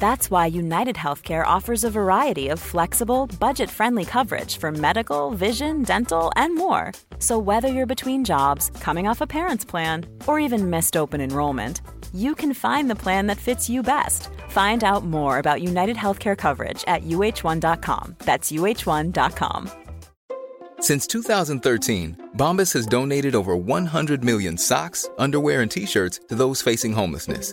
That's why United Healthcare offers a variety of flexible, budget friendly coverage for medical, vision, dental, and more. So, whether you're between jobs, coming off a parent's plan, or even missed open enrollment, you can find the plan that fits you best. Find out more about United Healthcare coverage at uh1.com. That's uh1.com. Since 2013, Bombas has donated over 100 million socks, underwear, and t shirts to those facing homelessness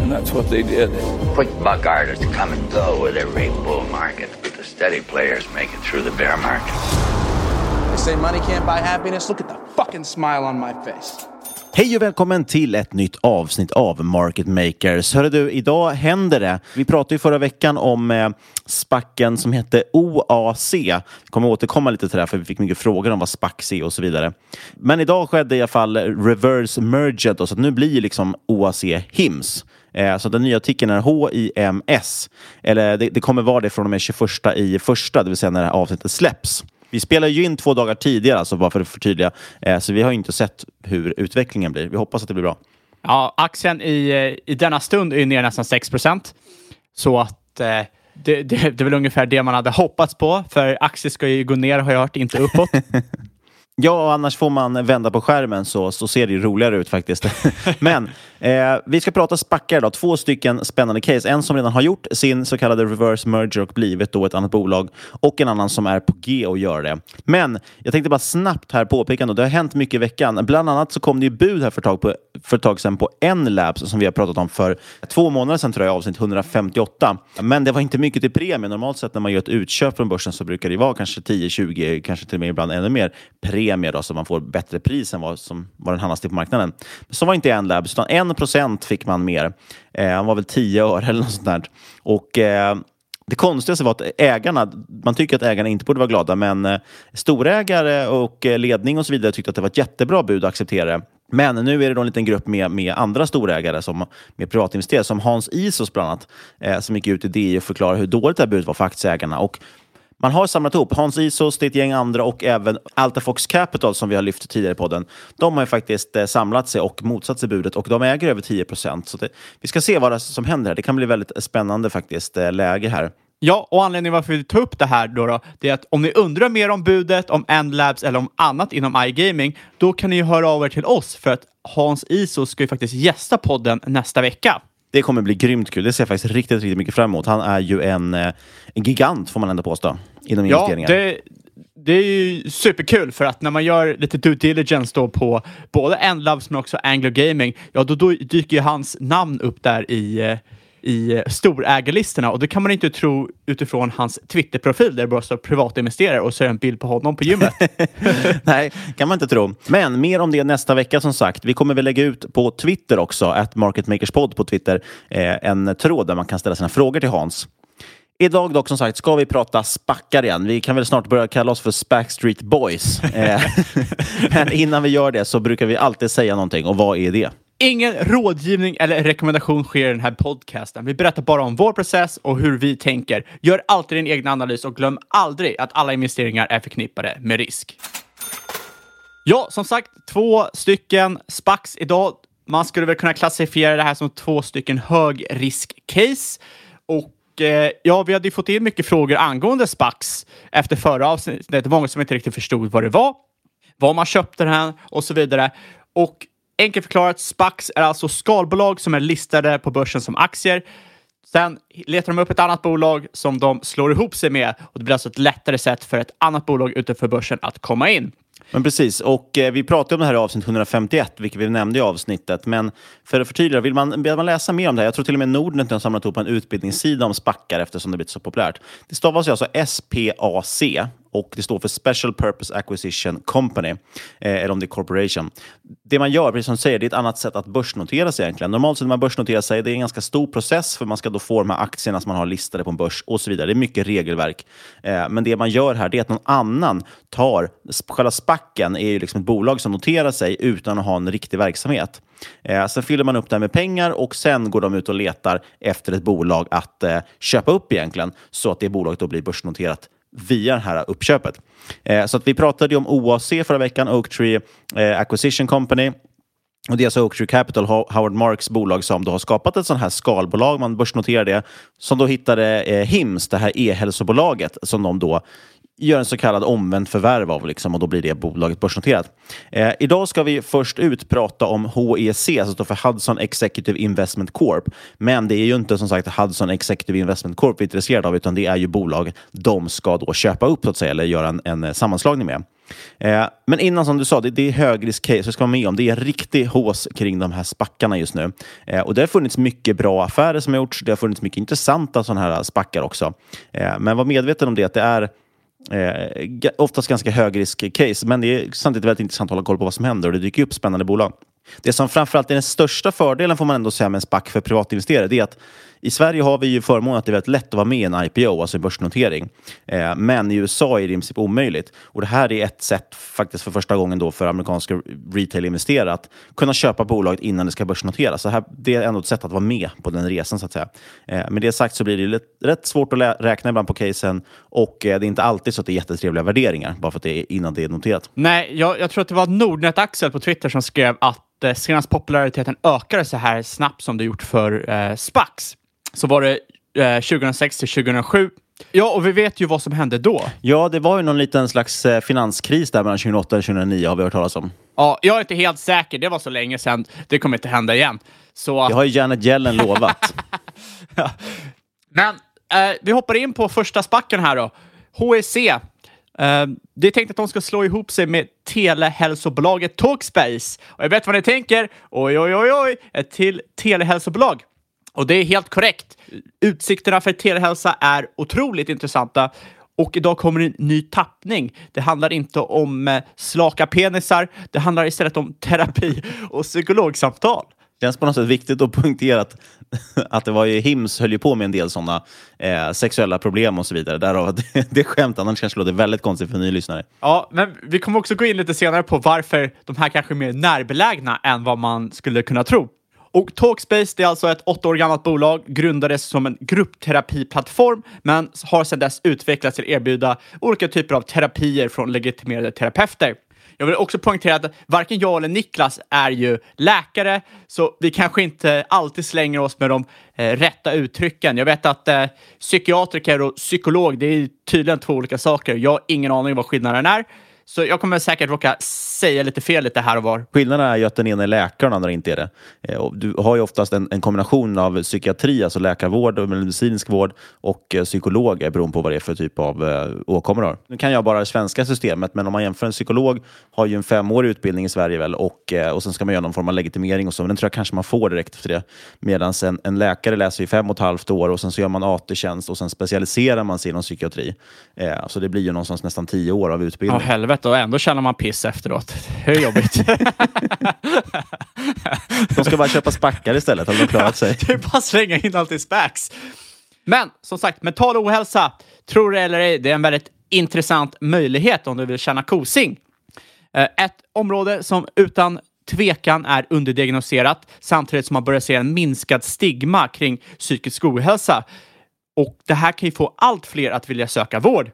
And that's what they did. Quick buck artists come and go with every bull market, but the steady players make it through the bear market. They say money can't buy happiness. Look at the fucking smile on my face. Hej och välkommen till ett nytt avsnitt av Market Makers. Hörru du, idag händer det. Vi pratade ju förra veckan om eh, spacken som hette OAC. Vi kommer återkomma lite till det här för vi fick mycket frågor om vad SPAC är och så vidare. Men idag skedde i alla fall reverse merger då, så nu blir liksom OAC HIMS. Eh, så den nya artikeln är HIMS. Eller det, det, kommer vara det från och med 21 i första, det vill säga när det här avsnittet släpps. Vi spelar ju in två dagar tidigare, alltså bara för att förtydliga. Eh, så vi har inte sett hur utvecklingen blir. Vi hoppas att det blir bra. Ja, aktien i, eh, i denna stund är ner nästan 6 procent. Så att eh, det, det, det är väl ungefär det man hade hoppats på. För aktier ska ju gå ner har jag hört, inte uppåt. Ja, annars får man vända på skärmen så, så ser det ju roligare ut faktiskt. Men eh, vi ska prata spackar idag. Två stycken spännande case. En som redan har gjort sin så kallade reverse merger och blivit då ett annat bolag och en annan som är på G att göra det. Men jag tänkte bara snabbt här påpeka att det har hänt mycket i veckan. Bland annat så kom det ju bud här för ett tag, på, för ett tag sedan på N-Labs som vi har pratat om för två månader sedan tror jag, avsnitt 158. Men det var inte mycket till premie. Normalt sett när man gör ett utköp från börsen så brukar det vara kanske 10-20, kanske till och med ibland ännu mer premie då, så man får bättre pris än vad, som, vad den handlas till på marknaden. Så var inte en labs, utan 1 procent fick man mer. Eh, han var väl 10 öre eller något sånt där. Och, eh, det konstigaste var att ägarna, man tycker att ägarna inte borde vara glada, men eh, storägare och eh, ledning och så vidare tyckte att det var ett jättebra bud att acceptera. Men nu är det då en liten grupp med, med andra storägare, som, med privatinvesterare, som Hans Isos bland annat, eh, som gick ut i DI och förklarade hur dåligt det här budet var för aktieägarna. Och man har samlat ihop Hans Isos, det är ett gäng andra och även Altafox Capital som vi har lyft tidigare på den. De har ju faktiskt eh, samlat sig och motsatt sig budet och de äger över 10 procent. Så det, vi ska se vad som händer här. Det kan bli väldigt spännande faktiskt eh, läge här. Ja, och anledningen varför vi tar upp det här då, då, det är att om ni undrar mer om budet, om Endlabs eller om annat inom iGaming, då kan ni ju höra av er till oss för att Hans Isos ska ju faktiskt gästa podden nästa vecka. Det kommer bli grymt kul. Det ser jag faktiskt riktigt, riktigt mycket fram emot. Han är ju en, eh, en gigant, får man ändå påstå, inom ja, investeringar. Det, det är ju superkul för att när man gör lite due diligence då på både Endlabs men också Anglo Gaming, ja då, då dyker ju hans namn upp där i, eh, i storägarlistorna och det kan man inte tro utifrån hans Twitter-profil där det bara står privatinvesterare och så är det en bild på honom på gymmet. Nej, kan man inte tro. Men mer om det nästa vecka som sagt. Vi kommer väl lägga ut på Twitter också, att Marketmakerspod på Twitter, eh, en tråd där man kan ställa sina frågor till Hans. Idag dock som sagt ska vi prata spackar igen. Vi kan väl snart börja kalla oss för Spackstreet Boys. Eh, Men innan vi gör det så brukar vi alltid säga någonting och vad är det? Ingen rådgivning eller rekommendation sker i den här podcasten. Vi berättar bara om vår process och hur vi tänker. Gör alltid din egen analys och glöm aldrig att alla investeringar är förknippade med risk. Ja, som sagt, två stycken SPAX idag. Man skulle väl kunna klassifiera det här som två stycken högrisk-case. Och eh, ja, vi hade ju fått in mycket frågor angående SPAX efter förra avsnittet. Det var många som inte riktigt förstod vad det var, var man köpte den och så vidare. Och enkelt förklarat, SPAX är alltså skalbolag som är listade på börsen som aktier. Sen letar de upp ett annat bolag som de slår ihop sig med och det blir alltså ett lättare sätt för ett annat bolag utanför börsen att komma in. Men precis, och eh, vi pratade om det här i avsnitt 151, vilket vi nämnde i avsnittet. Men för att förtydliga, vill man, vill man läsa mer om det här? Jag tror till och med Nordnet har samlat ihop en utbildningssida om spackar eftersom det blivit så populärt. Det stavas ju alltså SPAC och det står för Special Purpose Acquisition Company, eh, eller om det är Corporation. Det man gör, precis som du säger, det är ett annat sätt att börsnotera sig egentligen. Normalt sett när man börsnoterar sig, det är en ganska stor process för man ska då få de här aktierna som man har listade på en börs och så vidare. Det är mycket regelverk. Eh, men det man gör här, det är att någon annan tar, själva spacken är ju liksom ett bolag som noterar sig utan att ha en riktig verksamhet. Eh, sen fyller man upp det här med pengar och sen går de ut och letar efter ett bolag att eh, köpa upp egentligen så att det bolaget då blir börsnoterat via det här uppköpet. Eh, så att vi pratade ju om OAC förra veckan, Oaktree eh, Acquisition Company. Och det är alltså Oaktree Capital, Howard Marks bolag, som då har skapat ett sånt här skalbolag. Man börsnoterar det. Som då hittade eh, HIMS, det här e-hälsobolaget, som de då gör en så kallad omvänd förvärv av liksom, och då blir det bolaget börsnoterat. Eh, idag ska vi först ut prata om HEC, som står för Hudson Executive Investment Corp. Men det är ju inte som sagt Hudson Executive Investment Corp vi är intresserade av, utan det är ju bolag de ska då köpa upp så att säga, eller göra en, en eh, sammanslagning med. Eh, men innan som du sa, det, det är högrisk-case, så ska man med om. Det är en riktig hås kring de här spackarna just nu. Eh, och det har funnits mycket bra affärer som har gjorts. Det har funnits mycket intressanta sådana här spackar också. Eh, men var medveten om det, att det är Eh, oftast ganska högrisk-case, men det är samtidigt väldigt intressant att hålla koll på vad som händer och det dyker upp spännande bolag. Det som framförallt är den största fördelen får man ändå säga med en SPAC för privatinvesterare, det är att i Sverige har vi ju förmånen att det är väldigt lätt att vara med i en IPO, alltså en börsnotering. Eh, men i USA är det i princip omöjligt. Och det här är ett sätt, faktiskt för första gången då, för amerikanska retail-investerare att kunna köpa bolaget innan det ska börsnoteras. Så här, det är ändå ett sätt att vara med på den resan, så att säga. Eh, med det sagt så blir det rätt, rätt svårt att räkna ibland på casen och eh, det är inte alltid så att det är jättetrevliga värderingar, bara för att det är innan det är noterat. Nej, jag, jag tror att det var Nordnet-Axel på Twitter som skrev att eh, senast populariteten ökade så här snabbt som det gjort för eh, SPAX så var det eh, 2006 till 2007. Ja, och vi vet ju vad som hände då. Ja, det var ju någon liten slags eh, finanskris där mellan 2008 och 2009 har vi hört talas om. Ja, jag är inte helt säker. Det var så länge sedan. Det kommer inte hända igen. Så... Det har ju Janet Yellen lovat. ja. Men eh, vi hoppar in på första spacken här då. HEC. Uh, det är tänkt att de ska slå ihop sig med telehälsobolaget Talkspace. Och jag vet vad ni tänker. Oj, oj, oj, oj. Ett till telehälsobolag. Och det är helt korrekt. Utsikterna för telehälsa är otroligt intressanta och idag kommer en ny tappning. Det handlar inte om eh, slaka penisar. Det handlar istället om terapi och psykologsamtal. Det känns på något sätt viktigt att poängtera att, att det var ju Hims höll ju på med en del sådana eh, sexuella problem och så vidare. Därav det, det skämt, annars kanske låter väldigt konstigt för en ny lyssnare. Ja, men vi kommer också gå in lite senare på varför de här kanske är mer närbelägna än vad man skulle kunna tro. Och Talkspace det är alltså ett åtta år gammalt bolag, grundades som en gruppterapiplattform, men har sedan dess utvecklats till att erbjuda olika typer av terapier från legitimerade terapeuter. Jag vill också poängtera att varken jag eller Niklas är ju läkare, så vi kanske inte alltid slänger oss med de eh, rätta uttrycken. Jag vet att eh, psykiatriker och psykolog, det är tydligen två olika saker. Jag har ingen aning vad skillnaden är, så jag kommer säkert råka säga lite fel lite här och var. Skillnaden är ju att den ena är läkare och den andra inte är det. Eh, Du har ju oftast en, en kombination av psykiatri, alltså läkarvård och medicinsk vård och eh, psykolog eh, beroende på vad det är för typ av eh, åkommor du har. Nu kan jag bara det svenska systemet, men om man jämför en psykolog har ju en femårig utbildning i Sverige väl och, eh, och sen ska man göra någon form av legitimering och så, men den tror jag kanske man får direkt efter det. Medan en, en läkare läser i fem och ett halvt år och sen så gör man AT-tjänst och sen specialiserar man sig inom psykiatri. Eh, så det blir ju någonstans nästan tio år av Ja, utbildning. helvete. Och ändå känner man piss efteråt. Hur jobbigt? De ska bara köpa spackar istället, har de klarat sig. det är bara att slänga in allt i Spax. Men som sagt, mental ohälsa, tror det eller ej, det är en väldigt intressant möjlighet om du vill känna kosing. Eh, Ett område som utan tvekan är underdiagnoserat samtidigt som man börjar se en minskad stigma kring psykisk ohälsa. Och det här kan ju få allt fler att vilja söka vård.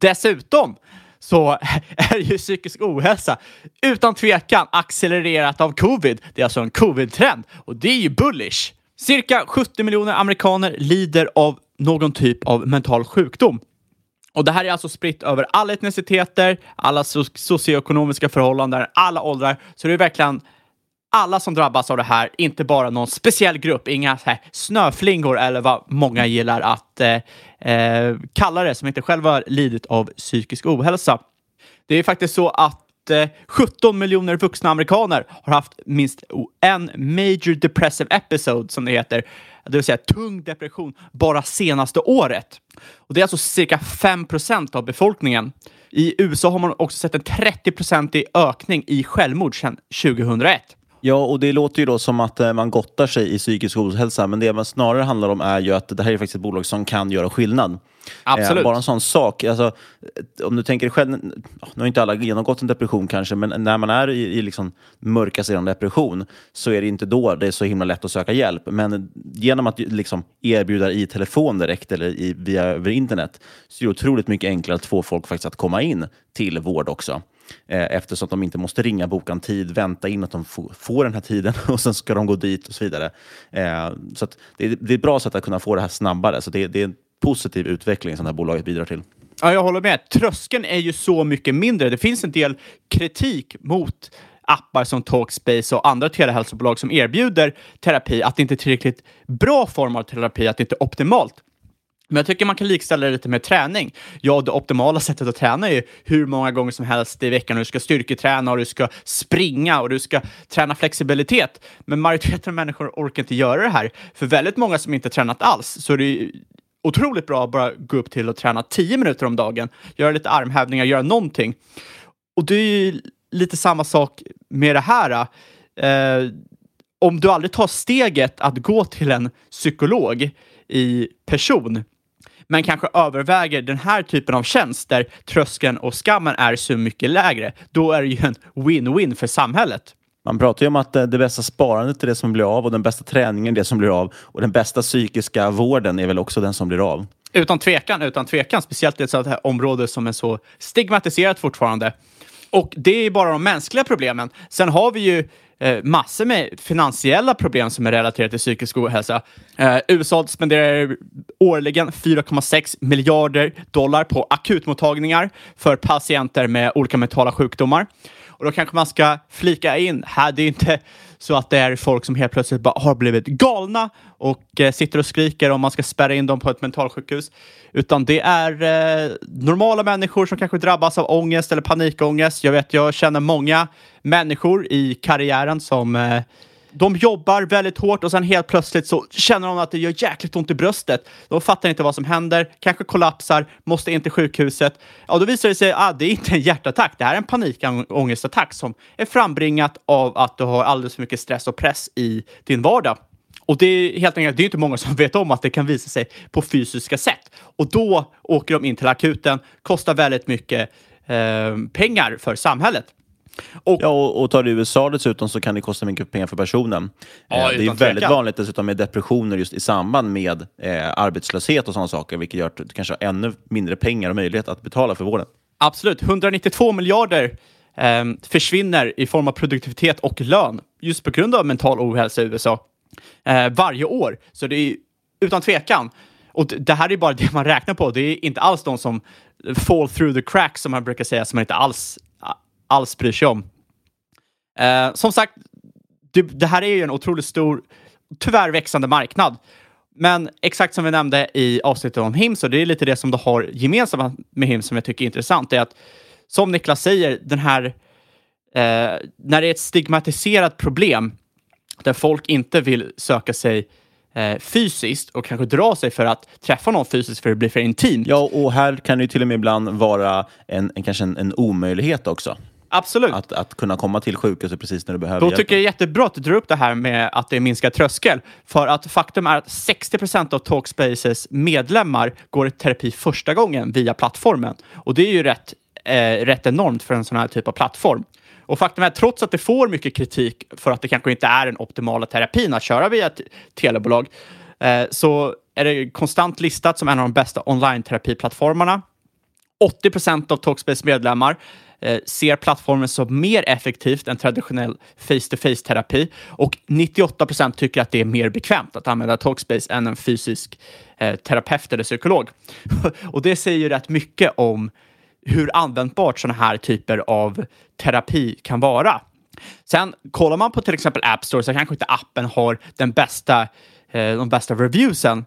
Dessutom så är ju psykisk ohälsa utan tvekan accelererat av covid. Det är alltså en covid-trend och det är ju bullish. Cirka 70 miljoner amerikaner lider av någon typ av mental sjukdom. Och det här är alltså spritt över alla etniciteter, alla socioekonomiska förhållanden, alla åldrar. Så det är verkligen alla som drabbas av det här, inte bara någon speciell grupp, inga så här snöflingor eller vad många gillar att eh, eh, kalla det, som inte själva har lidit av psykisk ohälsa. Det är faktiskt så att eh, 17 miljoner vuxna amerikaner har haft minst en major depressive episode, som det heter, det vill säga tung depression, bara senaste året. Och det är alltså cirka 5 procent av befolkningen. I USA har man också sett en 30-procentig ökning i självmord sedan 2001. Ja, och det låter ju då som att eh, man gottar sig i psykisk ohälsa, men det man snarare handlar om är ju att det här är faktiskt ett bolag som kan göra skillnad. Absolut. Eh, bara en sån sak. Alltså, eh, om du tänker själv, nu har inte alla genomgått en depression kanske, men när man är i, i liksom mörka sidan depression så är det inte då det är så himla lätt att söka hjälp. Men genom att liksom erbjuda i telefon direkt eller i, via över internet så är det otroligt mycket enklare att få folk faktiskt att komma in till vård också. Eh, eftersom de inte måste ringa, boka en tid, vänta in att de får den här tiden och sen ska de gå dit och så vidare. Eh, så att det, är, det är ett bra sätt att kunna få det här snabbare. Så det, det är en positiv utveckling som det här bolaget bidrar till. Ja, jag håller med. Tröskeln är ju så mycket mindre. Det finns en del kritik mot appar som Talkspace och andra telehälsobolag som erbjuder terapi, att det inte är tillräckligt bra form av terapi, att det inte är optimalt. Men jag tycker man kan likställa det lite med träning. Ja, det optimala sättet att träna är ju hur många gånger som helst i veckan. Du ska styrketräna och du ska springa och du ska träna flexibilitet. Men majoriteten av människor orkar inte göra det här. För väldigt många som inte tränat alls så är det ju otroligt bra att bara gå upp till och träna 10 minuter om dagen. Göra lite armhävningar, göra någonting. Och det är ju lite samma sak med det här. Eh, om du aldrig tar steget att gå till en psykolog i person, men kanske överväger den här typen av tjänst där tröskeln och skammen är så mycket lägre, då är det ju en win-win för samhället. Man pratar ju om att eh, det bästa sparandet är det som blir av och den bästa träningen är det som blir av och den bästa psykiska vården är väl också den som blir av. Utan tvekan, utan tvekan. Speciellt i ett sådant här område som är så stigmatiserat fortfarande. Och det är bara de mänskliga problemen. Sen har vi ju eh, massor med finansiella problem som är relaterade till psykisk ohälsa. Eh, USA spenderar årligen 4,6 miljarder dollar på akutmottagningar för patienter med olika mentala sjukdomar. Och då kanske man ska flika in här, det är inte så att det är folk som helt plötsligt bara har blivit galna och eh, sitter och skriker om man ska spärra in dem på ett mentalsjukhus. Utan det är eh, normala människor som kanske drabbas av ångest eller panikångest. Jag vet, jag känner många människor i karriären som eh, de jobbar väldigt hårt och sen helt plötsligt så känner de att det gör jäkligt ont i bröstet. De fattar inte vad som händer, kanske kollapsar, måste in till sjukhuset. Ja, då visar det sig att ah, det är inte en hjärtattack, det här är en panikångestattack som är frambringat av att du har alldeles för mycket stress och press i din vardag. Och det är helt enkelt, det är inte många som vet om att det kan visa sig på fysiska sätt. Och då åker de in till akuten, kostar väldigt mycket eh, pengar för samhället. Och, ja, och, och tar du USA dessutom så kan det kosta mycket pengar för personen. Ja, Eh, det är väldigt tvekan. vanligt dessutom med depressioner just i samband med eh, arbetslöshet och sådana saker, vilket gör att du kanske har ännu mindre pengar och möjlighet att betala för vården. Absolut. 192 miljarder eh, försvinner i form av produktivitet och lön just på grund av mental ohälsa i USA eh, varje år. Så det är utan tvekan. Och det här är bara det man räknar på. Det är inte alls de som fall through the cracks som man brukar säga, som man inte alls alls bryr sig om. Eh, som sagt, det, det här är ju en otroligt stor, tyvärr växande marknad. Men exakt som vi nämnde i avsnittet om HIMS, och det är lite det som du har gemensamt med HIMS som jag tycker är intressant, är att som Niklas säger, den här, eh, när det är ett stigmatiserat problem där folk inte vill söka sig eh, fysiskt och kanske dra sig för att träffa någon fysiskt för att det blir för intimt. Ja, och här kan det ju till och med ibland vara en, en kanske en, en omöjlighet också. Absolut. Att, att kunna komma till sjukhuset precis när du behöver Då hjälp. tycker jag det är jättebra att du drar upp det här med att det är minskad tröskel. För att faktum är att 60 procent av Talkspaces medlemmar går i terapi första gången via plattformen. Och det är ju rätt, eh, rätt enormt för en sån här typ av plattform. Och faktum är att trots att det får mycket kritik för att det kanske inte är den optimala terapin att köra via ett telebolag, eh, så är det konstant listat som en av de bästa online-terapiplattformarna. 80 procent av Talkspace medlemmar Eh, ser plattformen som mer effektivt än traditionell face-to-face-terapi och 98 procent tycker att det är mer bekvämt att använda Talkspace än en fysisk eh, terapeut eller psykolog. och det säger ju rätt mycket om hur användbart sådana här typer av terapi kan vara. Sen kollar man på till exempel App Store så kanske inte appen har den bästa, eh, de bästa reviewsen.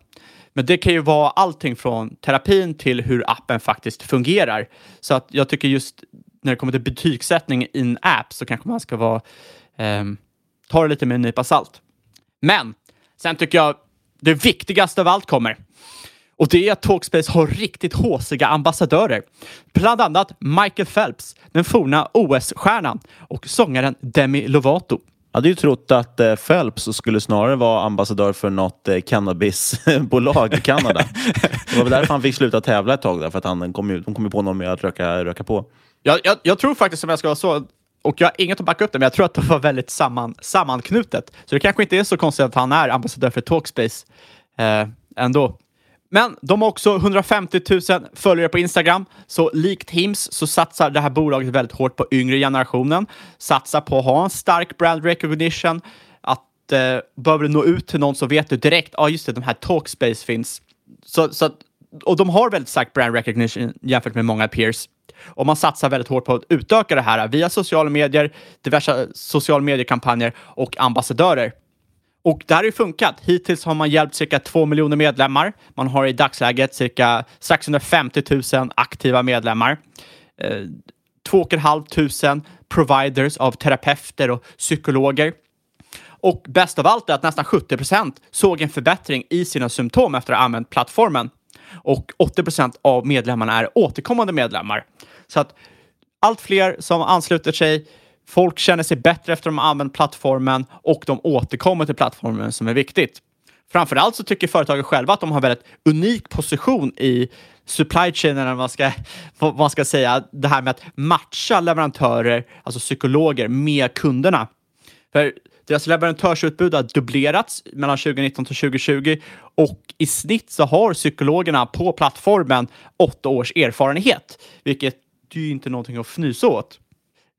Men det kan ju vara allting från terapin till hur appen faktiskt fungerar. Så att jag tycker just när det kommer till betygssättning i en app så kanske man ska vara, ehm, ta det lite med en nypa salt. Men sen tycker jag det viktigaste av allt kommer. Och det är att Talkspace har riktigt håsiga ambassadörer. Bland annat Michael Phelps, den forna OS-stjärnan och sångaren Demi Lovato. Jag hade ju trott att eh, Phelps skulle snarare vara ambassadör för något eh, cannabisbolag i Kanada. Det var väl därför han fick sluta tävla ett tag, där, för att han kom ju, de kom ju på någon med att röka, röka på. Jag, jag, jag tror faktiskt, om jag ska vara så, och jag har inget att backa upp det, men jag tror att det var väldigt samman, sammanknutet. Så det kanske inte är så konstigt att han är ambassadör för Talkspace eh, ändå. Men de har också 150 000 följare på Instagram, så likt Hims så satsar det här bolaget väldigt hårt på yngre generationen. Satsar på att ha en stark brand recognition, att eh, behöver du nå ut till någon så vet du direkt, ja ah, just det, de här Talkspace finns. Så, så att, och de har väldigt stark brand recognition jämfört med många peers. Och man satsar väldigt hårt på att utöka det här via sociala medier, diverse sociala mediekampanjer och ambassadörer. Och det här har ju funkat. Hittills har man hjälpt cirka 2 miljoner medlemmar. Man har i dagsläget cirka 650 000 aktiva medlemmar. Eh, 2 500 providers av terapeuter och psykologer. Och bäst av allt är att nästan 70 procent såg en förbättring i sina symptom efter att ha använt plattformen. Och 80 procent av medlemmarna är återkommande medlemmar. Så att allt fler som ansluter sig Folk känner sig bättre efter att de har använt plattformen och de återkommer till plattformen som är viktigt. Framförallt så tycker företagen själva att de har väldigt unik position i supply chain, eller vad man ska, vad man ska säga, det här med att matcha leverantörer, alltså psykologer, med kunderna. För deras leverantörsutbud har dubblerats mellan 2019 till 2020 och i snitt så har psykologerna på plattformen åtta års erfarenhet, vilket är ju inte någonting att fnysa åt.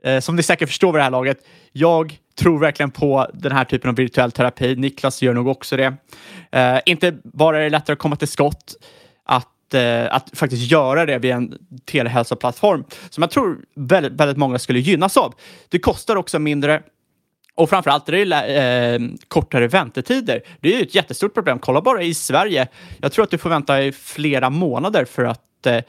Eh, som ni säkert förstår vid det här laget, jag tror verkligen på den här typen av virtuell terapi. Niklas gör nog också det. Eh, inte bara är det lättare att komma till skott, att, eh, att faktiskt göra det via en telehälsoplattform som jag tror väldigt, väldigt många skulle gynnas av. Det kostar också mindre och framförallt är det eh, kortare väntetider. Det är ju ett jättestort problem. Kolla bara i Sverige. Jag tror att du får vänta i flera månader för att eh,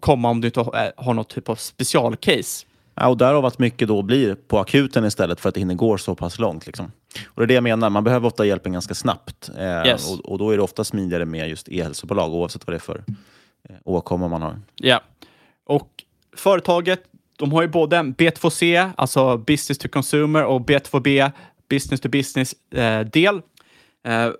komma om du inte har något typ av specialcase. Ja, och därav att mycket då blir på akuten istället för att det hinner gå så pass långt. Liksom. Och det är det jag menar, man behöver ofta hjälpen ganska snabbt. Eh, Yes. och, och då är det ofta smidigare med just e-hälsobolag oavsett vad det är för eh, åkomma man har. Ja, och företaget, de har ju både en B2C, alltså business to consumer, och B2B, business to business eh, del. Eh,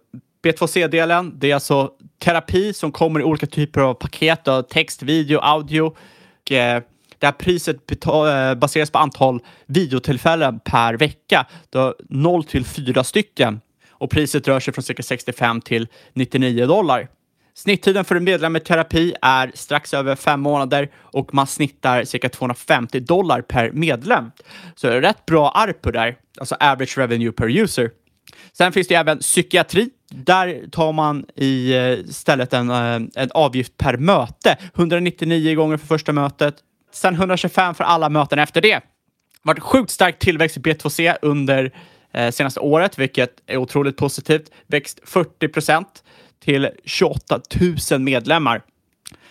B2C-delen, det är alltså terapi som kommer i olika typer av paket, då, text, video, audio. Och, eh, det här priset eh, baseras på antal videotillfällen per vecka, då 0 till 4 stycken. Och priset rör sig från cirka 65 till 99 dollar. Snitttiden för en medlem i terapi är strax över fem månader och man snittar cirka 250 dollar per medlem. Så det är rätt bra ARPU där, alltså average revenue per user. Sen finns det även psykiatri. Där tar man i eh, stället en, eh, en avgift per möte. 199 gånger för första mötet, Sen 125 för alla möten efter det. Det har varit sjukt stark tillväxt i B2C under eh, senaste året, vilket är otroligt positivt. Växt 40 procent till 28 000 medlemmar.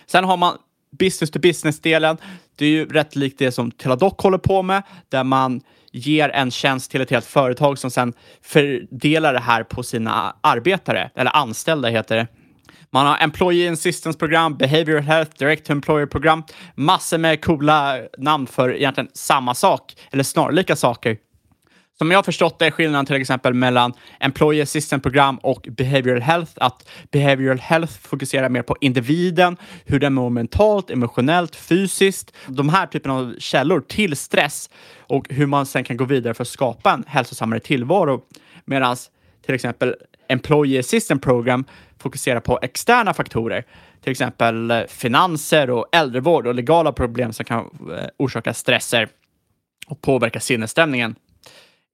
Sen har man business to business-delen. Det är ju rätt likt det som Teladoc håller på med, där man ger en tjänst till ett helt företag som sen fördelar det här på sina arbetare, eller anställda heter det. Man har Employee Assistance-program, Behavioral Health, Direct to Employer-program, massor med coola namn för egentligen samma sak, eller snarlika saker. Som jag har förstått det är skillnaden till exempel mellan Employee Assistant-program och Behavioral Health att Behavioral Health fokuserar mer på individen, hur den mår mentalt, emotionellt, fysiskt. De här typen av källor till stress och hur man sen kan gå vidare för att skapa en hälsosammare tillvaro. Medan till exempel Employee Assistant Program fokuserar på externa faktorer, till exempel eh, finanser och äldrevård och legala problem som kan eh, orsaka stresser och påverka sinnesstämningen.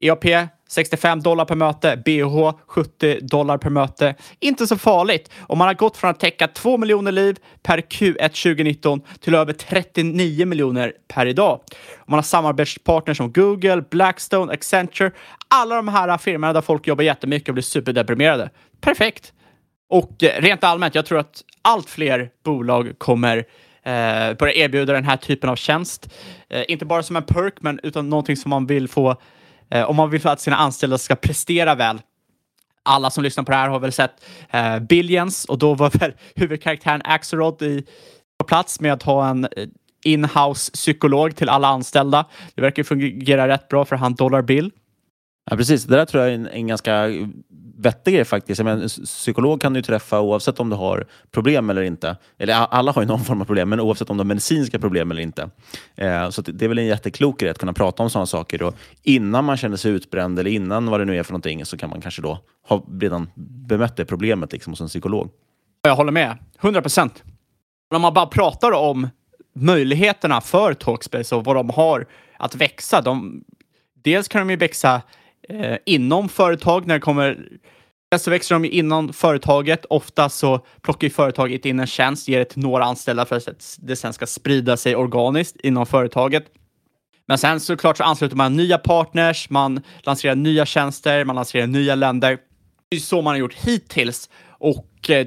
EAP 65 dollar per möte, BH 70 dollar per möte. Inte så farligt om man har gått från att täcka 2 miljoner liv per Q1 2019 till över 39 miljoner per idag. Om man har samarbetspartners som Google, Blackstone, Accenture, alla de här firmorna där folk jobbar jättemycket och blir superdeprimerade. Perfekt! Och eh, rent allmänt, jag tror att allt fler bolag kommer eh, börja erbjuda den här typen av tjänst. Eh, inte bara som en perk, men utan någonting som man vill få Eh, om man vill att sina anställda ska prestera väl. Alla som lyssnar på det här har väl sett eh, Billions och då var väl huvudkaraktären Axelrod i, på plats med att ha en eh, inhouse psykolog till alla anställda. Det verkar fungera rätt bra för han Dollar Bill. Ja, precis. Det där tror jag är en, en ganska vettig grej faktiskt. Men en psykolog kan du träffa oavsett om du har problem eller inte. Eller alla har ju någon form av problem, men oavsett om du har medicinska problem eller inte. Eh, så det är väl en jätteklok grej att kunna prata om sådana saker. Och innan man känner sig utbränd eller innan vad det nu är för någonting så kan man kanske då ha redan bemött det problemet liksom, hos en psykolog. Jag håller med. 100 procent. Om man bara pratar om möjligheterna för Talkspace och vad de har att växa. De, dels kan de ju växa eh, inom företag när det kommer så växer de inom företaget. Ofta så plockar företaget in en tjänst, ger det till några anställda för att det sen ska sprida sig organiskt inom företaget. Men sen såklart så ansluter man nya partners, man lanserar nya tjänster, man lanserar nya länder. Det är så man har gjort hittills. Och eh,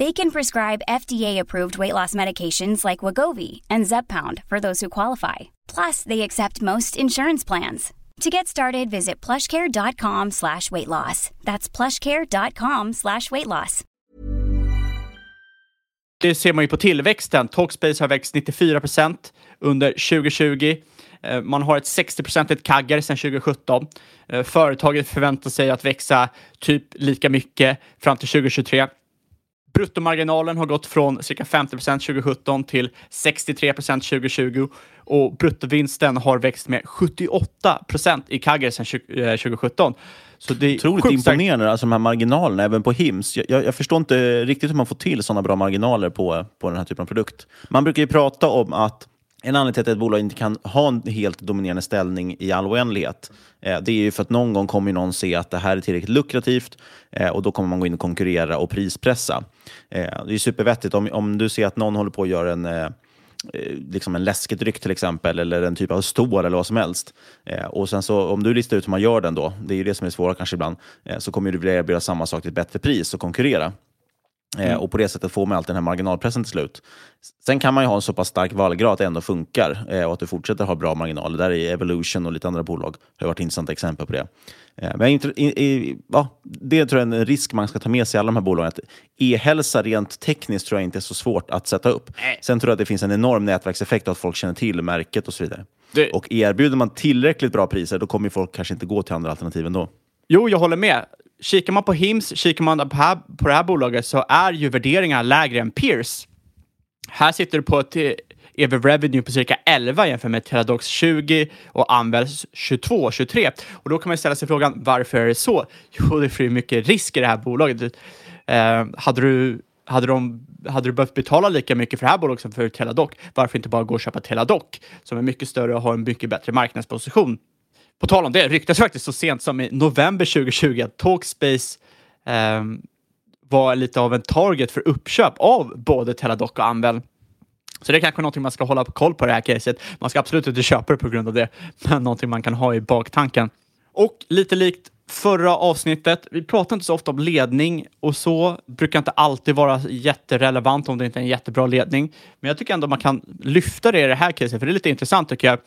They can prescribe FDA-approved weight loss medications like Wagovi and Zeppound for those who qualify. Plus, they accept most insurance plans. To get started, visit plushcare.com slash weight loss. That's plushcare.com slash weight loss. Det ser man ju på tillväxten. Talkspace har växt 94 procent under 2020. Eh, man har ett 60-procentigt kaggar sedan 2017. Eh, företaget förväntar sig att växa typ lika mycket fram till 2023. Bruttomarginalen har gått från cirka 50 procent 2017 till 63 procent 2020 och bruttovinsten har växt med 78 procent i kagger sedan 20- eh, 2017. Så det är Otroligt imponerande, alltså de här marginalerna, även på HIMS. Jag, jag, jag förstår inte riktigt hur man får till sådana bra marginaler på, på den här typen av produkt. Man brukar ju prata om att en anledning till att ett bolag inte kan ha en helt dominerande ställning i all oändlighet, eh, det är ju för att någon gång kommer någon se att det här är tillräckligt lukrativt eh, och då kommer man gå in och konkurrera och prispressa. Eh, det är supervettigt om, om du ser att någon håller på att göra en eh, eh, liksom en läskedryck till exempel, eller en typ av stål eller vad som helst. Eh, och sen så, om du listar ut hur man gör den då, det är ju det som är svåra kanske ibland, eh, så kommer du vilja erbjuda samma sak till ett bättre pris och konkurrera. Eh, och på det sättet får man alltid den här marginalpressen till slut. Sen kan man ju ha en så pass stark vallgrad att det ändå funkar eh, och att du fortsätter ha bra marginaler. Där är Evolution och lite andra bolag har varit intressanta exempel på det. Eh, men ja, det tror jag är en risk man ska ta med sig i alla de här bolagen. E-hälsa rent tekniskt tror jag inte är så svårt att sätta upp. Sen tror jag att det finns en enorm nätverkseffekt och att folk känner till märket och så vidare. Det- Och erbjuder man tillräckligt bra priser, då kommer folk kanske inte gå till andra alternativ ändå. Jo, jag håller med. Kikar man på HIMS, kikar man på, här, på det här bolaget så är ju värderingarna lägre än Peers. Här sitter du på ett eh, EV revenue på cirka 11 jämfört med Teladox 20 och Anvels 22, 23. Och då kan man ställa sig frågan, varför är det så? Jo, det är för mycket risk i det här bolaget. Eh, hade du hade, de, hade du behövt betala lika mycket för det här bolaget som för Teladoc, varför inte bara gå och köpa Teladoc som är mycket större och har en mycket bättre marknadsposition? På tal om det, ryktas faktiskt så sent som i november 2020 att Talkspace eh, var lite av en target för uppköp av både Teladoc och Anvel. Så det är kanske någonting man ska hålla koll på i det här caset. Man ska absolut inte köpa det på grund av det, men någonting man kan ha i baktanken. Och lite likt förra avsnittet, vi pratar inte så ofta om ledning och så brukar inte alltid vara jätterelevant om det inte är en jättebra ledning. Men jag tycker ändå man kan lyfta det i det här caset, för det är lite intressant tycker jag.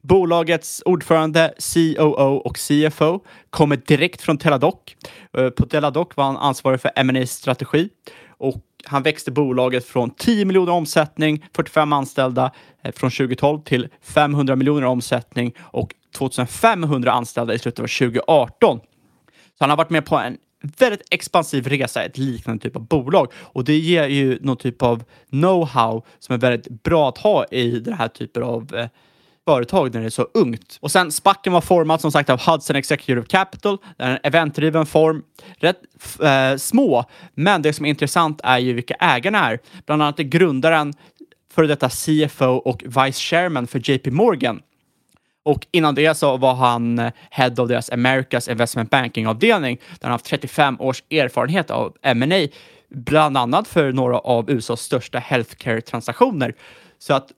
Bolagets ordförande, COO och CFO kommer direkt från Teladoc. Eh, på Teladoc var han ansvarig för ma strategi och han växte bolaget från 10 miljoner omsättning, 45 anställda eh, från 2012 till 500 miljoner omsättning och 2500 anställda i slutet av 2018. Så han har varit med på en väldigt expansiv resa i ett liknande typ av bolag och det ger ju någon typ av know-how som är väldigt bra att ha i den här typen av eh, företag när det är så ungt. Och sen Spacken var format som sagt av Hudson Executive Capital. Det är en eventdriven form. Rätt eh, små, men det som är intressant är ju vilka ägarna är. Bland annat är grundaren, före detta CFO och Vice Chairman för JP Morgan. Och innan det så var han eh, Head of deras Americas Investment Banking-avdelning där han haft 35 års erfarenhet av M&A bland annat för några av USAs största healthcare-transaktioner. Så att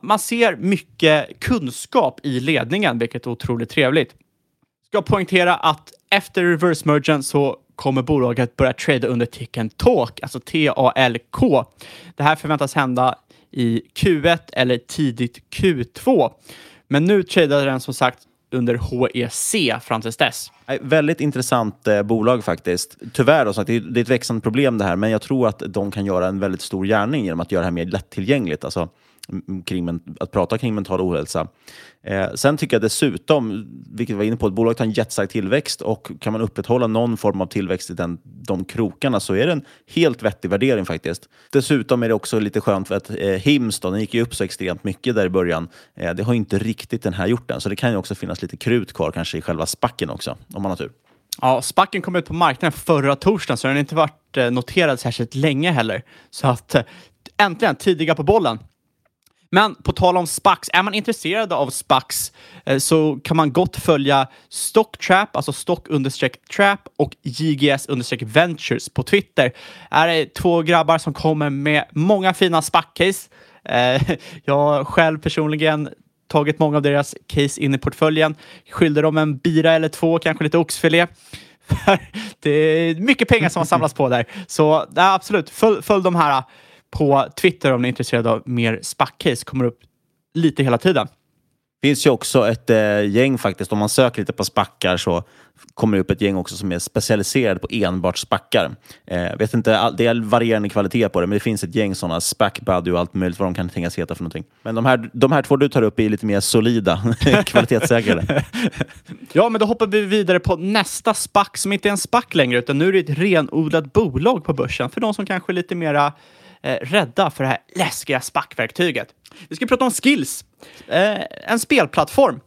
man ser mycket kunskap i ledningen, vilket är otroligt trevligt. Ska poängtera att efter reverse mergen så kommer bolaget börja trada under ticken TALK, alltså T-A-L-K. Det här förväntas hända i Q1 eller tidigt Q2. Men nu tradade den som sagt under HEC fram tills dess. Väldigt intressant eh, bolag faktiskt. Tyvärr, då, så att det, är, det är ett växande problem det här, men jag tror att de kan göra en väldigt stor gärning genom att göra det här mer lättillgängligt. Alltså, kring, att prata kring mental ohälsa. Eh, sen tycker jag dessutom, vilket vi var inne på, att bolaget har en jättestark tillväxt och kan man upprätthålla någon form av tillväxt i den, de krokarna så är det en helt vettig värdering faktiskt. Dessutom är det också lite skönt för att eh, Hims, då, den gick ju upp så extremt mycket där i början. Eh, det har inte riktigt den här gjort än, så det kan ju också finnas lite krut kvar kanske i själva spacken också, om man har tur. Ja, Spacken kom ut på marknaden förra torsdagen så den har inte varit eh, noterad särskilt länge heller. Så att eh, äntligen tidiga på bollen. Men på tal om SPAX, är man intresserad av SPAX eh, så kan man gott följa Stocktrap, alltså stock trap och JGS ventures på Twitter. Här Är två grabbar som kommer med många fina SPAC-case. Eh, jag själv personligen tagit många av deras case in i portföljen. Skyllde dem en bira eller två, kanske lite oxfilé. det är mycket pengar som har samlats på där. Så ja, absolut, följ, följ de här på Twitter om ni är intresserade av mer SPAC-case. kommer upp lite hela tiden. Det finns ju också ett äh, gäng faktiskt. Om man söker lite på spackar så kommer det upp ett gäng också som är specialiserade på enbart spackar. Eh, vet inte, det är varierande kvalitet på det, men det finns ett gäng sådana, Spackbuddy och allt möjligt vad de kan tänkas heta för någonting. Men de här, de här två du tar upp är lite mer solida, kvalitetssäkrade. ja, men då hoppar vi vidare på nästa spack som inte är en spack längre, utan nu är det ett renodlat bolag på börsen för de som kanske är lite mera eh, rädda för det här läskiga spackverktyget. Vi ska prata om Skills, eh, en spelplattform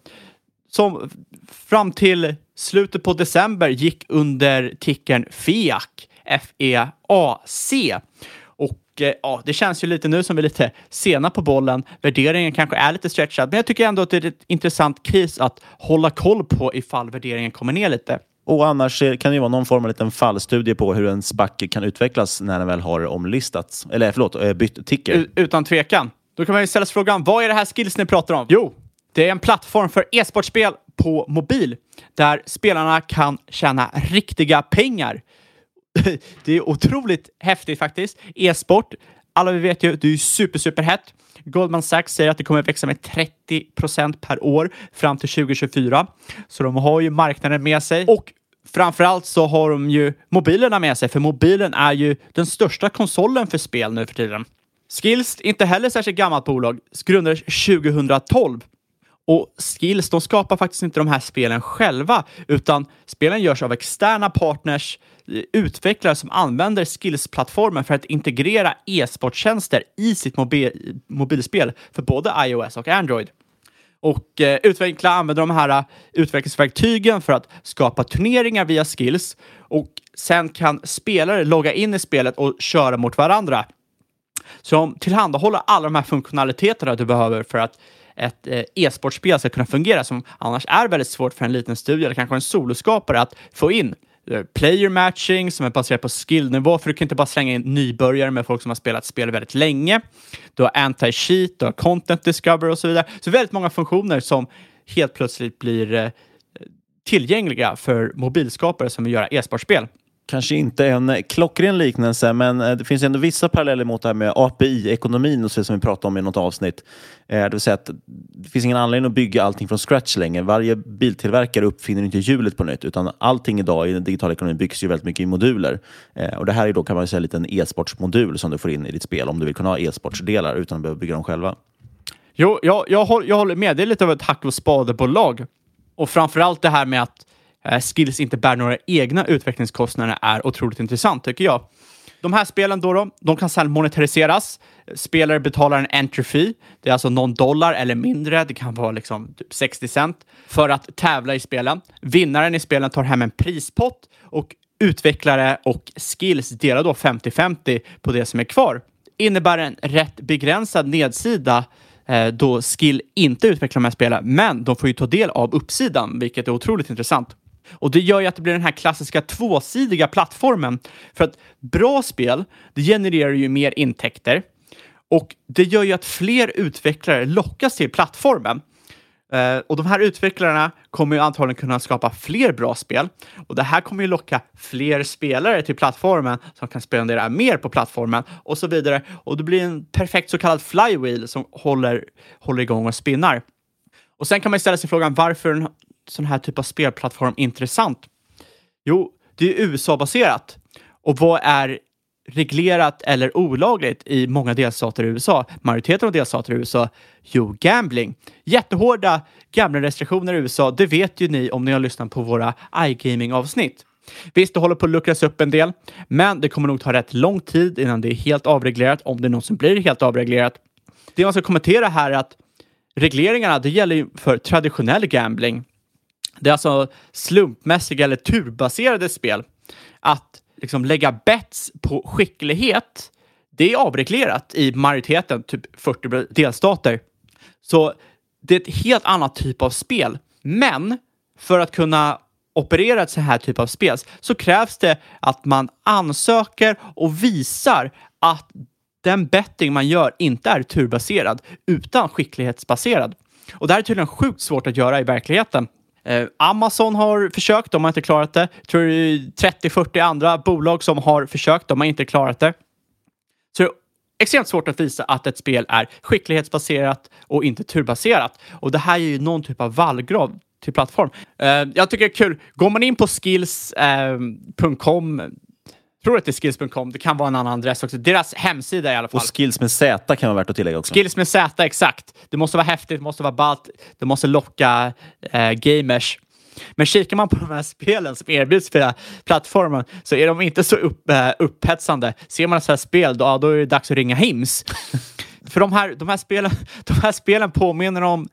som fram till slutet på december gick under tickern FEAC, F-E-A-C. Och eh, ja, det känns ju lite nu som vi är lite sena på bollen. Värderingen kanske är lite stretchad, men jag tycker ändå att det är ett intressant case att hålla koll på ifall värderingen kommer ner lite. Och annars kan det ju vara någon form av liten fallstudie på hur en SPAC kan utvecklas när den väl har omlistats. Eller förlåt, eh, bytt ticker. Utan tvekan. Då kan man ju ställa sig frågan, vad är det här skills ni pratar om? Jo, det är en plattform för e-sportspel på mobil där spelarna kan tjäna riktiga pengar. Det är otroligt häftigt faktiskt. E-sport, alla vi vet ju, det är ju super, super hett. Goldman Sachs säger att det kommer att växa med 30 procent per år fram till 2024. Så de har ju marknaden med sig. Och framförallt så har de ju mobilerna med sig, för mobilen är ju den största konsolen för spel nu för tiden. Skills, inte heller särskilt gammalt bolag, grundades 2012 och Skills, de skapar faktiskt inte de här spelen själva, utan spelen görs av externa partners, eh, utvecklare som använder Skills-plattformen för att integrera e-sporttjänster i sitt mobil mobilspel för både iOS och Android. Och eh, utveckla, använder de här uh, utvecklingsverktygen för att skapa turneringar via Skills och sen kan spelare logga in i spelet och köra mot varandra. Så de tillhandahåller alla de här funktionaliteterna du behöver för att ett eh, e-sportspel ska kunna fungera som annars är väldigt svårt för en liten studio eller kanske en soloskapare att få in. Eh, player matching som är baserat på skillnivå, för du kan inte bara slänga in nybörjare med folk som har spelat spel väldigt länge. Du har anti-cheat, du har content discover och så vidare. Så väldigt många funktioner som helt plötsligt blir eh, tillgängliga för mobilskapare som vill göra e-sportspel kanske inte en klockren liknelse, men eh, det finns ändå vissa paralleller mot det här med API-ekonomin som vi pratade om i något avsnitt. Eh, det vill säga att det finns ingen anledning att bygga allting från scratch längre. Varje biltillverkare uppfinner inte hjulet på nytt, utan allting idag i den digitala ekonomin byggs ju väldigt mycket i moduler. Eh, och det här är då kan man säga en liten e-sportsmodul som du får in i ditt spel om du vill kunna ha e-sportsdelar utan att behöva bygga dem själva. Jo, jag, jag, jag håller med. Det är lite av ett hack och spadebolag. Och framförallt det här med att Eh, skills inte bär några egna utvecklingskostnader är otroligt intressant tycker jag. De här spelen då, då de kan sedan monetariseras. Spelare betalar en entry fee. Det är alltså någon dollar eller mindre. Det kan vara liksom typ 60 cent för att tävla i spelen. Vinnaren i spelen tar hem en prispott och utvecklare och skills delar då 50-50 på det som är kvar. Innebär en rätt begränsad nedsida eh, då skill inte utvecklar de här spelen, men de får ju ta del av uppsidan, vilket är otroligt intressant. Och det gör ju att det blir den här klassiska tvåsidiga plattformen. För att bra spel, det genererar ju mer intäkter och det gör ju att fler utvecklare lockas till plattformen. Uh, och de här utvecklarna kommer ju antagligen kunna skapa fler bra spel och det här kommer ju locka fler spelare till plattformen som kan spendera mer på plattformen och så vidare. Och det blir en perfekt så kallad flywheel som håller, håller igång och spinnar. Och sen kan man ställa sig frågan varför sån här typ av spelplattform intressant? Jo, det är USA-baserat. Och vad är reglerat eller olagligt i många delstater i USA? Majoriteten av delstater i USA? Jo, gambling. Jättehårda gamblingrestriktioner i USA. Det vet ju ni om ni har lyssnat på våra iGaming-avsnitt. Visst, det håller på att luckras upp en del, men det kommer nog ta rätt lång tid innan det är helt avreglerat, om det någonsin blir helt avreglerat. Det man ska kommentera här är att regleringarna, det gäller ju för traditionell gambling. Det är alltså slumpmässiga eller turbaserade spel. Att liksom lägga bets på skicklighet, det är avreglerat i majoriteten, typ 40 delstater. Så det är ett helt annat typ av spel. Men för att kunna operera ett så här typ av spel så krävs det att man ansöker och visar att den betting man gör inte är turbaserad utan skicklighetsbaserad. Och det här är tydligen sjukt svårt att göra i verkligheten. Eh, Amazon har försökt, de har inte klarat det. Jag tror det är 30-40 andra bolag som har försökt, de har inte klarat det. Så det är extremt svårt att visa att ett spel är skicklighetsbaserat och inte turbaserat. Och det här är ju någon typ av vallgrav till plattform. Eh, jag tycker det är kul. Går man in på skills.com eh, tror att det är skills.com. Det kan vara en annan adress också. Deras hemsida i alla fall. Och skills med Z kan vara värt att tillägga också. Skills med Z, exakt. Det måste vara häftigt, det måste vara ballt, det måste locka eh, gamers. Men kikar man på de här spelen som erbjuds via plattformen så är de inte så upp, uh, upphetsande. Ser man ett här spel, då, då är det dags att ringa Hims. För de här, de, här spelen, de här spelen påminner om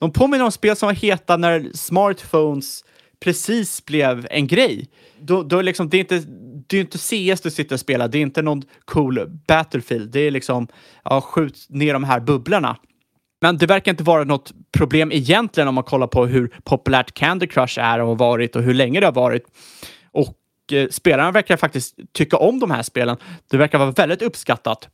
de påminner om spel som var heta när smartphones precis blev en grej. Då, då liksom, det, är inte, det är inte CS du sitter och spelar, det är inte någon cool Battlefield. Det är liksom, ja, skjut ner de här bubblorna. Men det verkar inte vara något problem egentligen om man kollar på hur populärt Candy Crush är och har varit och hur länge det har varit. Och eh, spelarna verkar faktiskt tycka om de här spelen. Det verkar vara väldigt uppskattat.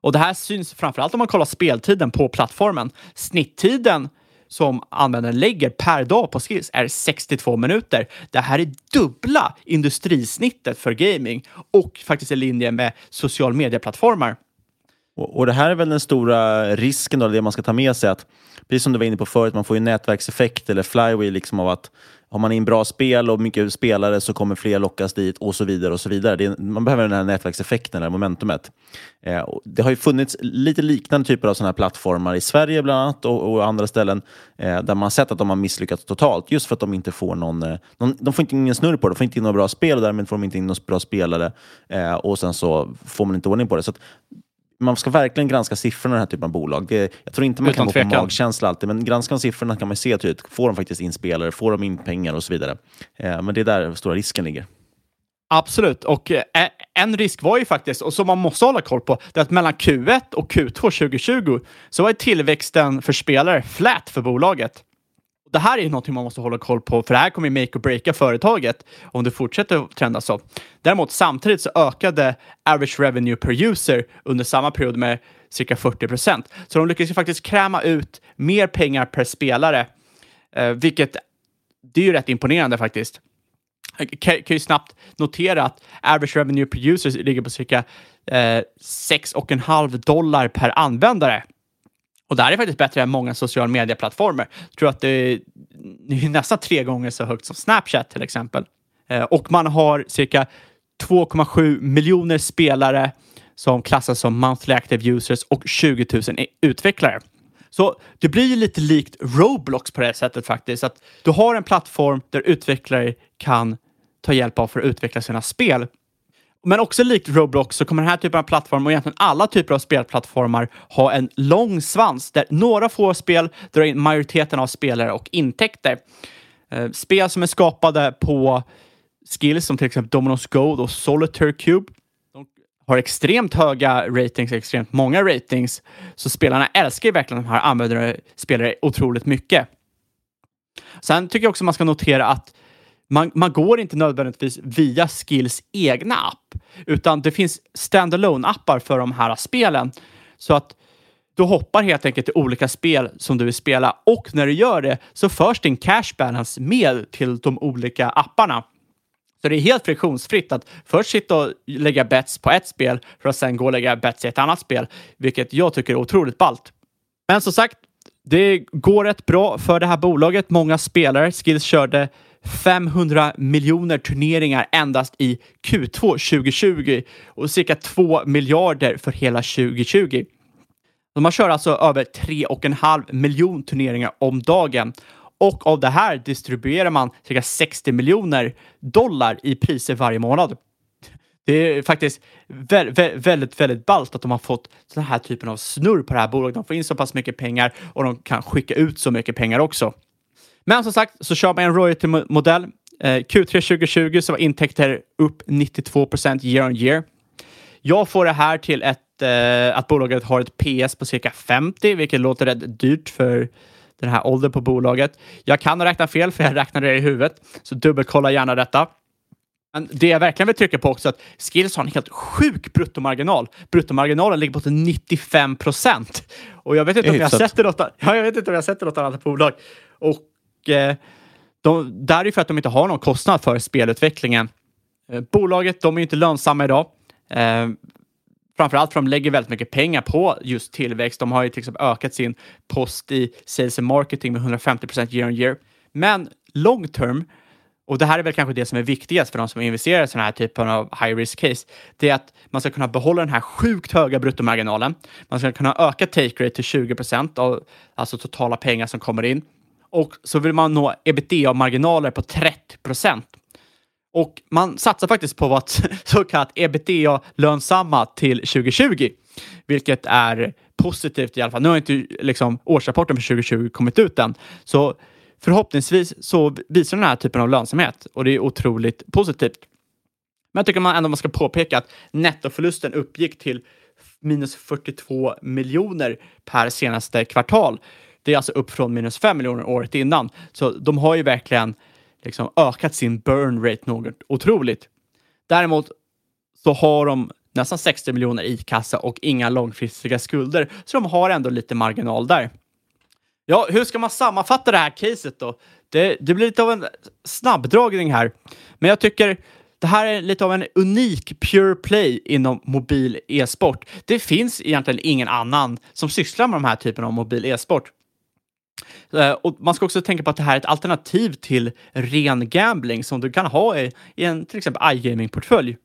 Och det här syns framförallt om man kollar speltiden på plattformen. Snitttiden som användaren lägger per dag på skills är 62 minuter. Det här är dubbla industrisnittet för gaming och faktiskt i linje med social medieplattformar. Och, och det här är väl den stora risken, då, det man ska ta med sig. att Precis som du var inne på förut, man får ju nätverkseffekt eller flywheel liksom av att har man in bra spel och mycket spelare så kommer fler lockas dit och så vidare. och så vidare. Är, man behöver den här nätverkseffekten, det här momentumet. Eh, det har ju funnits lite liknande typer av sådana här plattformar i Sverige bland annat och, och andra ställen eh, där man har sett att de har misslyckats totalt just för att de inte får någon, eh, någon de får inte ingen snurr på det, de får inte in några bra spel och därmed får de inte in några bra spelare eh, och sen så får man inte ordning på det. Så man ska verkligen granska siffrorna i den här typen av bolag. Det, jag tror inte man Utan kan gå på magkänsla alltid, men granskar man siffrorna kan man se tydligt. Får de faktiskt in spelare? Får de in pengar och så vidare? Eh, men det är där stora risken ligger. Absolut, och eh, en risk var ju faktiskt, och som man måste hålla koll på, det är att mellan Q1 och Q2 2020 så var tillväxten för spelare flat för bolaget. Det här är någonting man måste hålla koll på, för det här kommer ju make or breaka företaget om det fortsätter att trenda så. Däremot samtidigt så ökade average revenue per user under samma period med cirka 40 procent. Så de lyckades ju faktiskt kräma ut mer pengar per spelare, eh, vilket det är ju rätt imponerande faktiskt. Jag kan, kan ju snabbt notera att average revenue per user ligger på cirka eh, 6,5 dollar per användare. Och det här är faktiskt bättre än många sociala medieplattformar. Jag tror att det är, nästan tre gånger så högt som Snapchat till exempel. Eh, och man har cirka 2,7 miljoner spelare som klassas som monthly active users och 20 000 utvecklare. Så det blir ju lite likt Roblox på det sättet faktiskt. Att du har en plattform där utvecklare kan ta hjälp av för att utveckla sina spel. Men också likt Roblox så kommer den här typen av plattform och egentligen alla typer av spelplattformar ha en lång svans där några få spel drar in majoriteten av spelare och intäkter. Eh, spel som är skapade på skills som till exempel Domino's Gold och Solitaire Cube. De har extremt höga ratings, extremt många ratings, så spelarna älskar ju verkligen de här användare spelare otroligt mycket. Sen tycker jag också man ska notera att man, man går inte nödvändigtvis via Skills egna app, utan det finns standalone appar för de här spelen. Så att du hoppar helt enkelt till olika spel som du vill spela och när du gör det så förs din cash balance med till de olika apparna. Så det är helt friktionsfritt att först sitta och lägga bets på ett spel för att sen gå och lägga bets i ett annat spel, vilket jag tycker är otroligt ballt. Men som sagt, det går rätt bra för det här bolaget. Många spelare. Skills körde 500 miljoner turneringar endast i Q2 2020 och cirka 2 miljarder för hela 2020. Man kör alltså över 3,5 miljon turneringar om dagen och av det här distribuerar man cirka 60 miljoner dollar i priser varje månad. Det är faktiskt väldigt, väldigt, väldigt ballt att de har fått den här typen av snurr på det här bolaget. De får in så pass mycket pengar och de kan skicka ut så mycket pengar också. Men som sagt så kör man en royalty-modell. Eh, Q3 2020 så var intäkter upp 92 procent year on year. Jag får det här till ett, eh, att bolaget har ett PS på cirka 50, vilket låter rätt dyrt för den här åldern på bolaget. Jag kan ha räknat fel, för jag räknade det i huvudet, så dubbelkolla gärna detta. Men det jag verkligen vill trycka på också är att Skills har en helt sjuk bruttomarginal. Bruttomarginalen ligger på 95 procent. Och jag vet inte om jag har Hyfsat. sett det något, ja, jag vet inte om jag har sett det något annat bolag. Och Eh, de, där är ju för att de inte har någon kostnad för spelutvecklingen. Eh, bolaget, de är ju inte lönsamma idag. Eh, framförallt för de lägger väldigt mycket pengar på just tillväxt. De har ju till exempel ökat sin post i sales and marketing med 150 procent year on year. Men long term, och det här är väl kanske det som är viktigast för de som investerar i sådana här typen av high risk case, det är att man ska kunna behålla den här sjukt höga bruttomarginalen. Man ska kunna öka take rate till 20 procent av alltså totala pengar som kommer in. Och så vill man nå ebitda-marginaler på 30 procent. Och man satsar faktiskt på att så kallat ebitda-lönsamma till 2020, vilket är positivt i alla fall. Nu har inte liksom årsrapporten för 2020 kommit ut än, så förhoppningsvis så visar den här typen av lönsamhet och det är otroligt positivt. Men jag tycker man ändå man ska påpeka att nettoförlusten uppgick till minus 42 miljoner per senaste kvartal. Det är alltså upp från minus 5 miljoner året innan. Så de har ju verkligen liksom ökat sin burn rate något otroligt. Däremot så har de nästan 60 miljoner i kassa och inga långfristiga skulder, så de har ändå lite marginal där. Ja, hur ska man sammanfatta det här caset då? Det, det blir lite av en snabbdragning här, men jag tycker det här är lite av en unik pure play inom mobil e-sport. Det finns egentligen ingen annan som sysslar med de här typen av mobil e-sport. Eh, och man ska också tänka på att det här är ett alternativ till ren gambling som du kan ha i, i en till exempel iGaming-portfölj.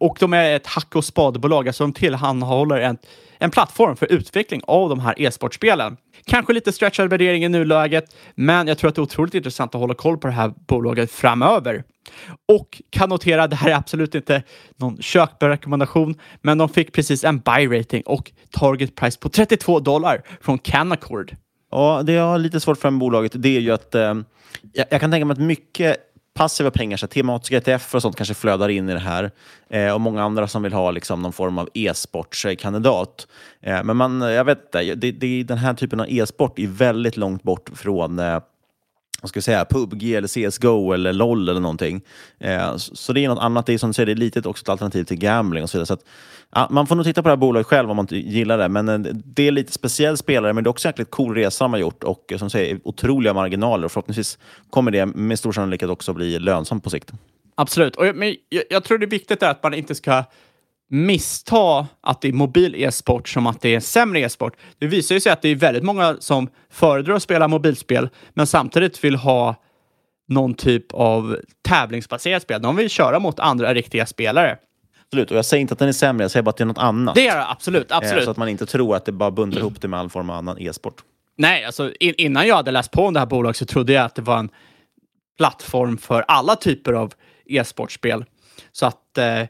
Och de är ett hack och spadebolag, alltså de tillhandahåller en, en plattform för utveckling av de här e-sportspelen. Kanske lite stretchad värdering i nuläget, men jag tror att det är otroligt intressant att hålla koll på det här bolaget framöver. Och kan notera, det här är absolut inte någon köprekommendation, men de fick precis en buy rating och target price på 32 dollar från Canaccord. Ja, det jag har lite svårt för med bolaget det är ju att eh, jag, jag kan tänka mig att mycket passiva pengar, så tematiska ETF och sånt kanske flödar in i det här. Eh, och många andra som vill ha liksom, någon form av e-sportskandidat. Eh, men man, jag vet inte, det, det, den här typen av e-sport är väldigt långt bort från eh, vad ska jag säga, PubG eller CSGO eller LOL eller någonting. Eh, så, det är något annat. Det är som du säger, det är litet också ett alternativ till gambling och så vidare. Så att, ja, man får nog titta på det här bolaget själv om man inte gillar det. Men eh, det är lite speciell spelare, men det är också en jäkligt cool resa de har gjort och eh, som du säger, otroliga marginaler. Och förhoppningsvis kommer det med stor sannolikhet också bli lönsamt på sikt. Absolut. Och jag, men jag, jag tror det är viktigt att man inte ska missta att det är mobil e-sport som att det är sämre e-sport. Det visar ju sig att det är väldigt många som föredrar att spela mobilspel, men samtidigt vill ha någon typ av tävlingsbaserat spel. De vill köra mot andra riktiga spelare. Absolut, och jag säger inte att den är sämre, jag säger bara att det är något annat. Det är det absolut, absolut. Eh, så att man inte tror att det bara bundar ihop det med all form av annan e-sport. Nej, alltså in, innan jag hade läst på om det här bolaget så trodde jag att det var en plattform för alla typer av e-sportspel. Så att eh,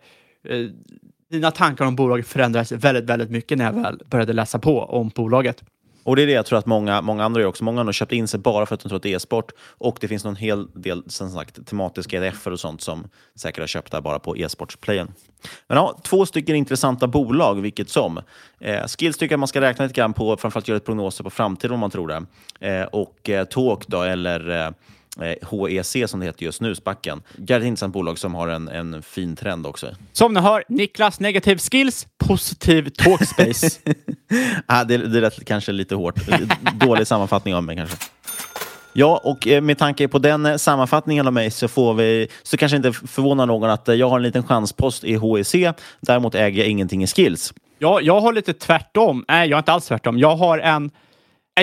mina dina tankar om bolaget förändrades väldigt, väldigt mycket när jag väl började läsa på om bolaget. Och det är det jag tror att många, många andra gör också. Många har nog köpt in sig bara för att de tror att det är e-sport. Och det finns en hel del som sagt, tematiska ETFer och sånt som säkert har köpt där bara på e-sportsplayen. Men ja, två stycken intressanta bolag, vilket som. Eh, Skills tycker jag man ska räkna lite grann på, framförallt göra ett prognoser på framtiden om man tror det. Eh, och eh, Talk då, eller eh, HEC som det heter just nu, Spacken. Jävligt intressant bolag som har en, en fin trend också. Som ni hör, Niklas negativ skills, positiv talkspace. ah, det, det lät kanske lite hårt. Dålig sammanfattning av mig kanske. Ja, och eh, med tanke på den eh, sammanfattningen av mig så får vi, så kanske inte förvånar någon att eh, jag har en liten chanspost i HEC. Däremot äger jag ingenting i skills. Ja, jag har lite tvärtom. Nej, jag har inte alls tvärtom. Jag har en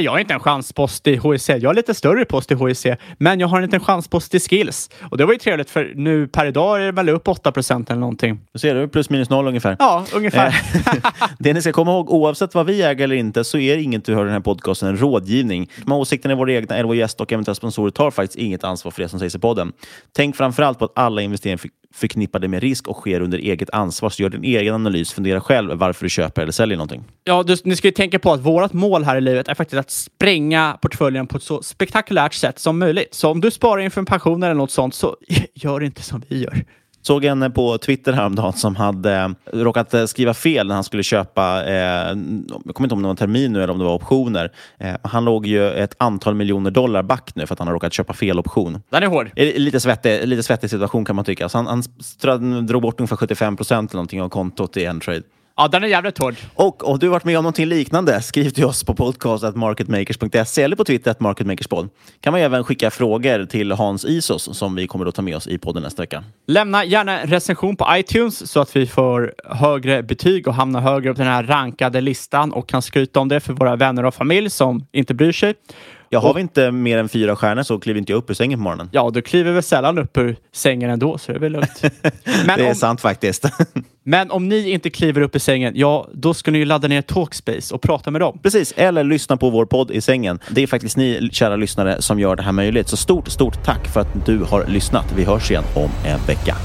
jag har inte en chanspost i HEC. Jag har lite större post i HEC, men jag har en liten chanspost i skills. Och det var ju trevligt för nu per idag är det väl upp 8% eller någonting. Du ser du, plus minus noll ungefär. Ja, ungefär. Eh, det ni ska komma ihåg, oavsett vad vi äger eller inte, så är inget du hör i den här podcasten en rådgivning. De här åsikterna är våra egna, eller vår gäst och eventuella sponsorer tar faktiskt inget ansvar för det som sägs i podden. Tänk framförallt på att alla investeringar förknippade med risk och sker under eget ansvar. Så gör din egen analys. Fundera själv varför du köper eller säljer någonting. Ja, du, ni ska ju tänka på att vårt mål här i livet är faktiskt att spränga portföljen på ett så spektakulärt sätt som möjligt. Så om du sparar inför en pension eller något sånt, så gör inte som vi gör. Såg en på Twitter häromdagen som hade råkat skriva fel när han skulle köpa, eh, jag kommer inte ihåg om det var termin nu eller om det var optioner. Eh, han låg ju ett antal miljoner dollar back nu för att han har råkat köpa fel option. Den är hård. Eh, Lite svettig, lite svettig situation kan man tycka. Så han, han drog bort ungefär 75 procent eller någonting av kontot i en trade. Ja, den är jävligt hård. Och om du varit med om någonting liknande, skriv till oss på podcast.marketmakers.se eller på Twitter at marketmakerspod. kan man även skicka frågor till Hans Isos som vi kommer att ta med oss i podden nästa vecka. Lämna gärna en recension på iTunes så att vi får högre betyg och hamnar högre upp på den här rankade listan och kan skryta om det för våra vänner och familj som inte bryr sig. Ja, har Och- vi inte mer än fyra stjärnor så kliver inte jag upp ur sängen på morgonen. Ja, du kliver väl sällan upp ur sängen ändå, så det är väl lugnt. Men det är om- sant faktiskt. Men om ni inte kliver upp i sängen, ja, då ska ni ju ladda ner Talkspace och prata med dem. Precis, eller lyssna på vår podd i sängen. Det är faktiskt ni, kära lyssnare, som gör det här möjligt. Så stort, stort tack för att du har lyssnat. Vi hörs igen om en vecka.